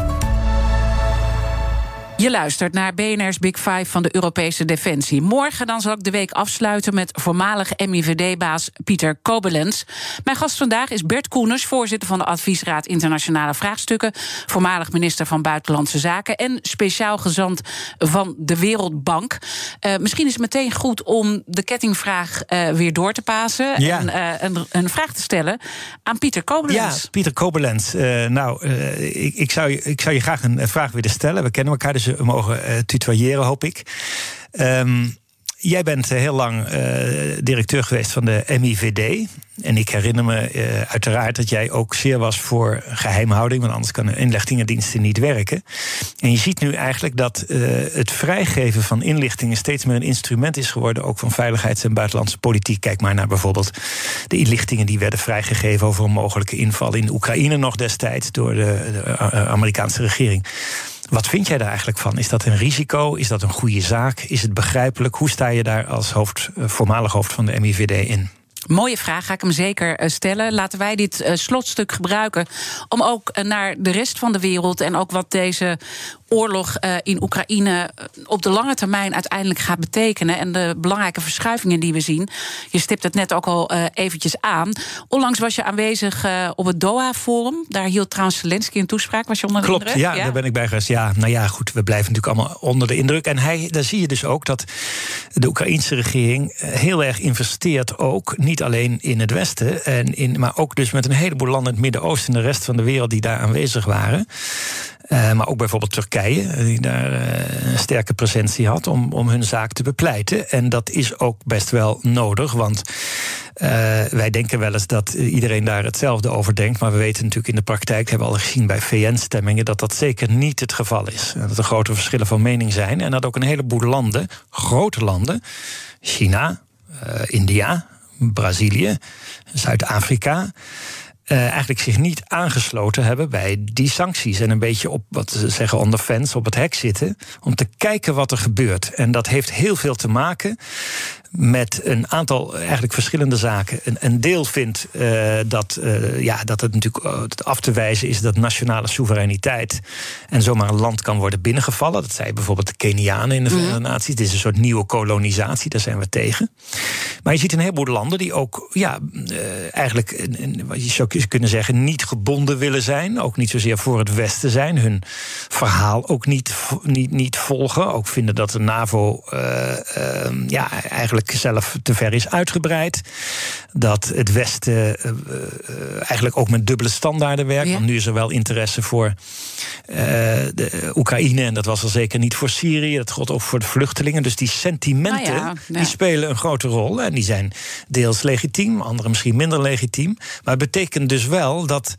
Je luistert naar BNR's Big Five van de Europese Defensie. Morgen dan zal ik de week afsluiten met voormalig MIVD-baas Pieter Kobelens. Mijn gast vandaag is Bert Koeners, voorzitter van de Adviesraad Internationale Vraagstukken, voormalig minister van Buitenlandse Zaken en speciaal gezant van de Wereldbank. Eh, misschien is het meteen goed om de kettingvraag eh, weer door te passen Ja. en eh, een, een vraag te stellen aan Pieter Ja, Kobelens. Pieter Kobelens. nou, ik, ik, zou je, ik zou je graag een vraag willen stellen. We kennen elkaar, dus mogen eh tutoyeren, hoop ik. Ehm, jij bent eh, heel lang eh, directeur geweest van de MIVD. En ik herinner me uiteraard dat jij ook zeer was voor geheimhouding, want anders kunnen inlichtingendiensten niet werken. En je ziet nu eigenlijk dat het vrijgeven van inlichtingen steeds meer een instrument is geworden, ook van veiligheids- en buitenlandse politiek. Kijk maar naar bijvoorbeeld de inlichtingen die werden vrijgegeven over een mogelijke inval in Oekraïne nog destijds door de, Amerikaanse regering. Wat vind jij daar eigenlijk van? Is dat een risico? Is dat een goede zaak? Is het begrijpelijk? Hoe sta je daar als hoofd, eh, voormalig hoofd van de MIVD in? Mooie vraag, ga ik hem zeker eh, stellen. Laten wij dit uh, slotstuk gebruiken om ook naar de rest van de wereld en ook wat deze oorlog uh, in Oekraïne op de lange termijn uiteindelijk gaat betekenen. En de belangrijke verschuivingen die we zien. Je stipt het net ook al uh, eventjes aan. Onlangs was je aanwezig op het Doha-forum. Daar hield trouwens Zelensky een toespraak. Was je onder de Klopt, indruk? Ja, ja, daar ben ik bij geweest. Ja, nou ja, goed, we blijven natuurlijk allemaal onder de indruk. En hij, daar zie je dus ook dat de Oekraïnse regering heel erg investeert ook. Niet alleen in het Westen, en in, maar ook dus met een heleboel landen in het Midden-Oosten en de rest van de wereld die daar aanwezig waren. Uh, maar ook bijvoorbeeld Turkije, die daar uh, een sterke presentie had om, om hun zaak te bepleiten. En dat is ook best wel nodig, want wij denken wel eens dat iedereen daar hetzelfde over denkt. Maar we weten natuurlijk in de praktijk, hebben we al gezien bij VN-stemmingen, dat dat zeker niet het geval is. Dat er grote verschillen van mening zijn. En dat ook een heleboel landen, grote landen, China, India, Brazilië, Zuid-Afrika uh, eigenlijk zich niet aangesloten hebben bij die sancties. En een beetje op wat ze zeggen on the fence, op het hek zitten. Om te kijken wat er gebeurt. En dat heeft heel veel te maken met een aantal eigenlijk verschillende zaken. Een, een deel vindt uh, dat, uh, ja, dat het natuurlijk af te wijzen is dat nationale soevereiniteit en zomaar een land kan worden binnengevallen. Dat zei bijvoorbeeld de Kenianen in de Verenigde mm. Naties. Dit is een soort nieuwe kolonisatie, daar zijn we tegen. Maar je ziet een heleboel landen die ook ja, eigenlijk, wat je zou kunnen zeggen, niet gebonden willen zijn. Ook niet zozeer voor het Westen zijn. Hun verhaal ook niet, niet, niet volgen. Ook vinden dat de NAVO ja, eigenlijk zelf te ver is uitgebreid. Dat het Westen uh, uh, eigenlijk ook met dubbele standaarden werkt. Ja. Want nu is er wel interesse voor uh, de Oekraïne. En dat was er zeker niet voor Syrië. Dat gold ook voor de vluchtelingen. Dus die sentimenten Nou ja, ja. die spelen een grote rol. En die zijn deels legitiem, andere misschien minder legitiem. Maar het betekent dus wel dat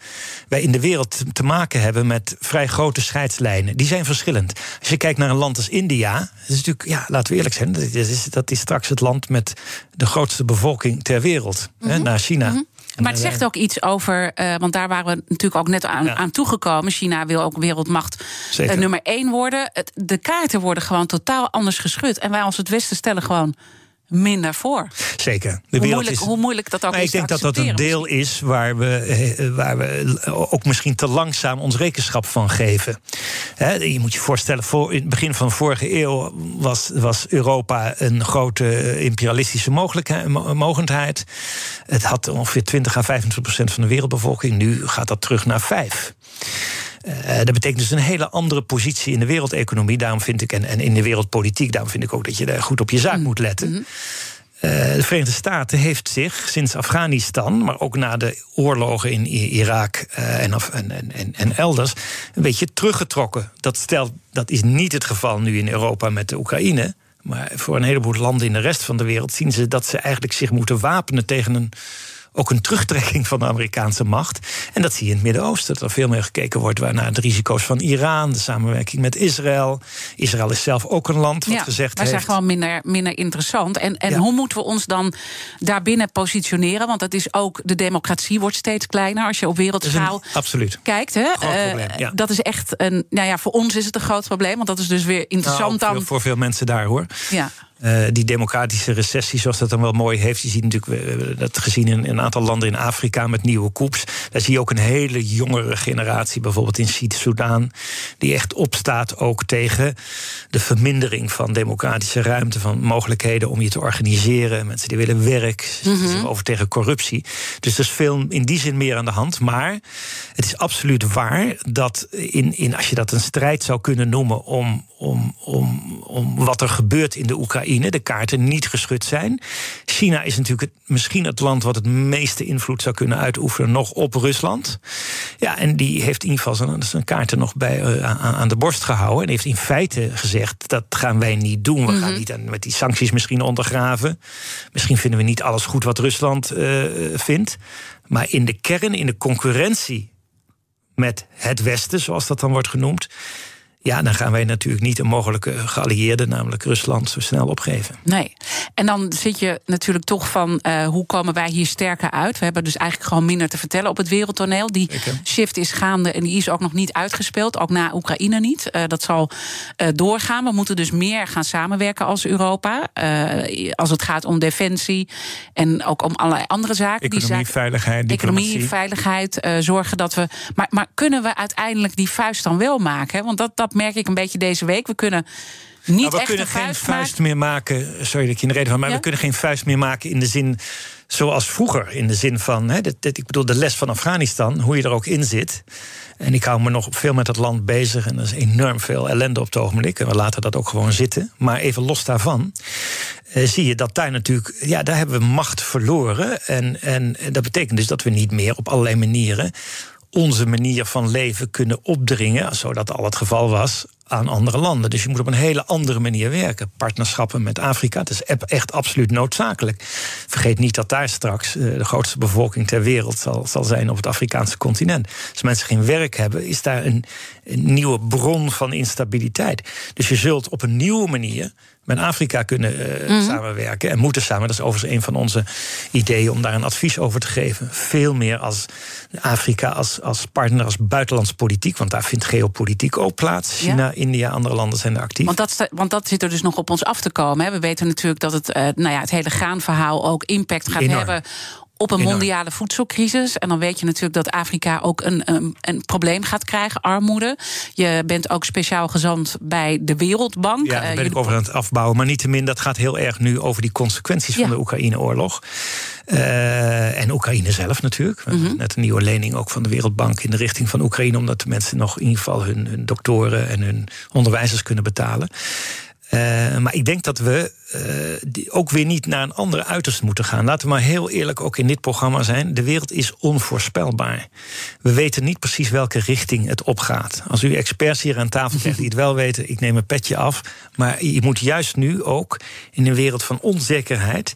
wij in de wereld te maken hebben met vrij grote scheidslijnen. Die zijn verschillend. Als je kijkt naar een land als India, dat is natuurlijk, ja, laten we eerlijk zijn, dat is, dat is straks het land met de grootste bevolking ter wereld, mm -hmm. hè, naar China. Mm -hmm. Maar het zegt ook iets over, uh, want daar waren we natuurlijk ook net aan, ja. aan toegekomen. China wil ook wereldmacht uh, nummer één worden. De kaarten worden gewoon totaal anders geschud. En wij als het Westen stellen gewoon minder voor. Zeker. De hoe, moeilijk, is, hoe moeilijk dat ook maar is. Ik denk dat dat een deel misschien. is waar we, waar we ook misschien te langzaam ons rekenschap van geven. He, je moet je voorstellen, voor, in het begin van de vorige eeuw was, was Europa een grote imperialistische mogendheid. Het had ongeveer 20 à 25 procent van de wereldbevolking. Nu gaat dat terug naar 5. Uh, dat betekent dus een hele andere positie in de wereldeconomie. Daarom vind ik, en, en in de wereldpolitiek, daarom vind ik ook dat je daar goed op je zaak mm. moet letten. Mm -hmm. Uh, de Verenigde Staten heeft zich sinds Afghanistan, maar ook na de oorlogen in Irak uh, en, en, en, en, elders, een beetje teruggetrokken. Dat, stelt, dat is niet het geval nu in Europa met de Oekraïne. Maar voor een heleboel landen in de rest van de wereld zien ze dat ze eigenlijk zich moeten wapenen tegen een ook een terugtrekking van de Amerikaanse macht. En dat zie je in het Midden-Oosten. Dat er veel meer gekeken wordt naar de risico's van Iran, de samenwerking met Israël. Israël is zelf ook een land wat ja, gezegd wij heeft. zijn gewoon minder, minder interessant. En, en ja. hoe moeten we ons dan daarbinnen positioneren? Want dat is ook, de democratie wordt steeds kleiner als je op wereldschaal absoluut. kijkt. Hè? Probleem, ja. Dat is echt een. Nou ja, voor ons is het een groot probleem. Want dat is dus weer interessant nou, dan. Voor veel mensen daar hoor. Ja. Uh, die democratische recessie, zoals dat dan wel mooi heeft. Je ziet natuurlijk, we hebben dat gezien in een aantal landen in Afrika met nieuwe koeps. Daar zie je ook een hele jongere generatie, bijvoorbeeld in Zuid-Soedan, die echt opstaat ook tegen de vermindering van democratische ruimte, van mogelijkheden om je te organiseren. Mensen die willen werk, mm -hmm. over tegen corruptie. Dus er is veel in die zin meer aan de hand. Maar het is absoluut waar dat in, in, als je dat een strijd zou kunnen noemen om, om, om, om wat er gebeurt in de Oekraïne de kaarten niet geschud zijn. China is natuurlijk het, misschien het land wat het meeste invloed zou kunnen uitoefenen nog op Rusland. Ja, en die heeft in ieder geval zijn, zijn kaarten nog bij, uh, aan, aan, de borst gehouden. En heeft in feite gezegd: dat gaan wij niet doen. We mm -hmm. gaan niet aan, met die sancties misschien ondergraven. Misschien vinden we niet alles goed wat Rusland uh, vindt. Maar in de kern, in de concurrentie met het Westen, zoals dat dan wordt genoemd Ja, dan gaan wij natuurlijk niet een mogelijke geallieerde, namelijk Rusland, zo snel opgeven. Nee. En dan zit je natuurlijk toch van uh, hoe komen wij hier sterker uit? We hebben dus eigenlijk gewoon minder te vertellen op het wereldtoneel. Die shift is gaande en die is ook nog niet uitgespeeld, ook na Oekraïne niet. Uh, dat zal uh, doorgaan. We moeten dus meer gaan samenwerken als Europa. als het gaat om defensie en ook om allerlei andere zaken. Economie, die veiligheid, diplomatie. Economie, veiligheid, zorgen dat we. Maar, maar kunnen we uiteindelijk die vuist dan wel maken? Want dat, dat merk ik een beetje deze week. We kunnen niet nou, we kunnen geen vuist meer maken. Sorry dat ik in de reden van. Maar we kunnen geen vuist meer maken in de zin zoals vroeger. In de zin van, hè, dit, ik bedoel, de les van Afghanistan, hoe je er ook in zit. En ik hou me nog veel met dat land bezig. En er is enorm veel ellende op het ogenblik. En we laten dat ook gewoon zitten. Maar even los daarvan. Eh, zie je dat daar natuurlijk. Ja, daar hebben we macht verloren. En, en dat betekent dus dat we niet meer op allerlei manieren onze manier van leven kunnen opdringen, zodat al het geval was, aan andere landen. Dus je moet op een hele andere manier werken. Partnerschappen met Afrika, dat is echt absoluut noodzakelijk. Vergeet niet dat daar straks eh, de grootste bevolking ter wereld zal, zal zijn op het Afrikaanse continent. Als mensen geen werk hebben, is daar een nieuwe bron van instabiliteit. Dus je zult op een nieuwe manier met Afrika kunnen uh, mm. samenwerken en moeten samen. Dat is overigens een van onze ideeën om daar een advies over te geven. Veel meer als Afrika als, als partner, als buitenlands politiek. Want daar vindt geopolitiek ook plaats. China, ja. India, andere landen zijn er actief. Want dat, want dat zit er dus nog op ons af te komen. Hè. We weten natuurlijk dat het, uh, nou ja, het hele graanverhaal ook impact gaat Enorm. hebben op een mondiale voedselcrisis. En dan weet je natuurlijk dat Afrika ook een, een, een, probleem gaat krijgen, armoede. Je bent ook speciaal gezant bij de Wereldbank. Ja, daar eh, ben ik over aan het afbouwen. Maar niettemin, dat gaat heel erg nu over die consequenties van de Oekraïne-oorlog. Uh, en Oekraïne zelf natuurlijk. Mm -hmm. Net een nieuwe lening ook van de Wereldbank in de richting van Oekraïne, omdat de mensen nog in ieder geval hun, hun doktoren en hun onderwijzers kunnen betalen. Uh, maar ik denk dat we uh, ook weer niet naar een andere uiterste moeten gaan. Laten we maar heel eerlijk ook in dit programma zijn. De wereld is onvoorspelbaar. We weten niet precies welke richting het opgaat. Als u experts hier aan tafel krijgt die het wel weten, ik neem een petje af. Maar je moet juist nu ook in een wereld van onzekerheid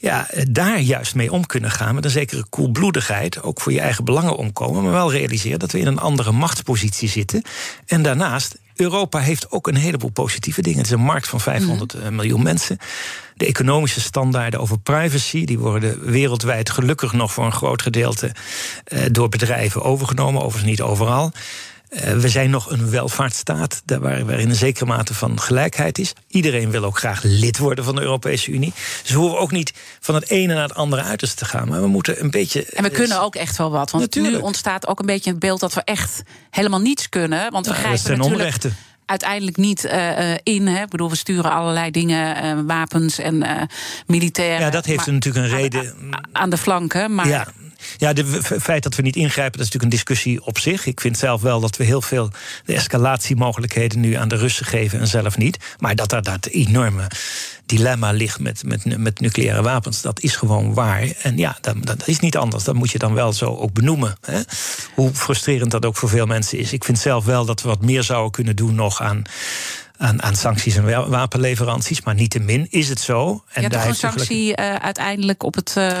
ja, daar juist mee om kunnen gaan. Met een zekere koelbloedigheid. Ook voor je eigen belangen omkomen. Maar wel realiseren dat we in een andere machtspositie zitten. En daarnaast Europa heeft ook een heleboel positieve dingen. Het is een markt van 500 mhm. miljoen mensen. De economische standaarden over privacy, die worden wereldwijd gelukkig nog voor een groot gedeelte eh, door bedrijven overgenomen, overigens niet overal. Eh, we zijn nog een welvaartsstaat waarin een zekere mate van gelijkheid is. Iedereen wil ook graag lid worden van de Europese Unie. Dus we hoeven ook niet van het ene naar het andere uiterste te gaan. Maar we moeten een beetje. En we kunnen ook echt wel wat. Want natuurlijk. nu ontstaat ook een beetje het beeld dat we echt helemaal niets kunnen. Want we ja, grijpen natuurlijk. Onrechten uiteindelijk niet uh, in. Hè. Ik bedoel, we sturen allerlei dingen, uh, wapens en uh, militairen. Ja, dat heeft maar, natuurlijk een reden. Aan, aan de flanken. Maar ja. Ja, het feit dat we niet ingrijpen, dat is natuurlijk een discussie op zich. Ik vind zelf wel dat we heel veel de escalatiemogelijkheden nu aan de Russen geven en zelf niet. Maar dat er dat enorme dilemma ligt met, met, met nucleaire wapens, dat is gewoon waar. En ja, dat, dat is niet anders. Dat moet je dan wel zo ook benoemen. Hè? Hoe frustrerend dat ook voor veel mensen is. Ik vind zelf wel dat we wat meer zouden kunnen doen nog aan aan, aan, sancties en wapenleveranties. Maar niettemin is het zo. En ja, daar een sanctie uh, uiteindelijk op het. Uh,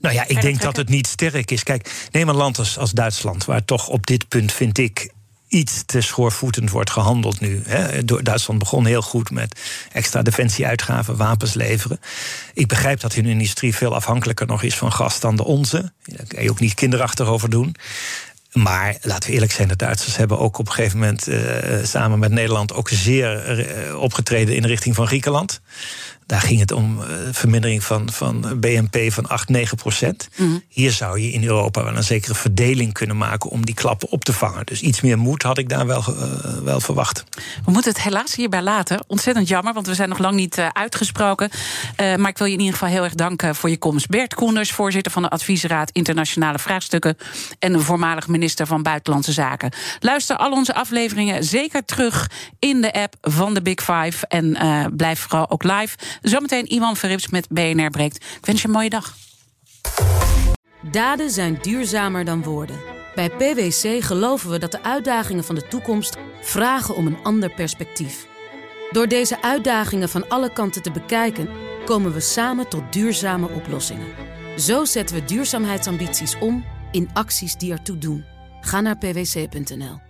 nou ja, ik denk dat het niet sterk is. Kijk, neem een land als, als Duitsland, waar toch op dit punt, vind ik, iets te schoorvoetend wordt gehandeld nu. Duitsland begon heel goed met extra defensieuitgaven, wapens leveren. Ik begrijp dat hun industrie veel afhankelijker nog is van gas dan de onze. Daar kan je ook niet kinderachtig over doen. Maar laten we eerlijk zijn, de Duitsers hebben ook op een gegeven moment uh, samen met Nederland ook zeer uh, opgetreden in de richting van Griekenland. Daar ging het om uh, vermindering van, van BNP van 8, 9 procent. Mm. Hier zou je in Europa wel een zekere verdeling kunnen maken om die klappen op te vangen. Dus iets meer moed had ik daar wel, uh, wel verwacht. We moeten het helaas hierbij laten. Ontzettend jammer, want we zijn nog lang niet uh, uitgesproken. maar ik wil je in ieder geval heel erg danken voor je komst. Bert Koenders, voorzitter van de Adviesraad Internationale Vraagstukken. en de voormalig minister van Buitenlandse Zaken. Luister al onze afleveringen zeker terug in de app van de Big Five. En blijf vooral ook live. Zometeen Iwan Verrips met BNR Breekt. Ik wens je een mooie dag. Daden zijn duurzamer dan woorden. Bij PwC geloven we dat de uitdagingen van de toekomst vragen om een ander perspectief. Door deze uitdagingen van alle kanten te bekijken, komen we samen tot duurzame oplossingen. Zo zetten we duurzaamheidsambities om in acties die ertoe doen. Ga naar pwc.nl.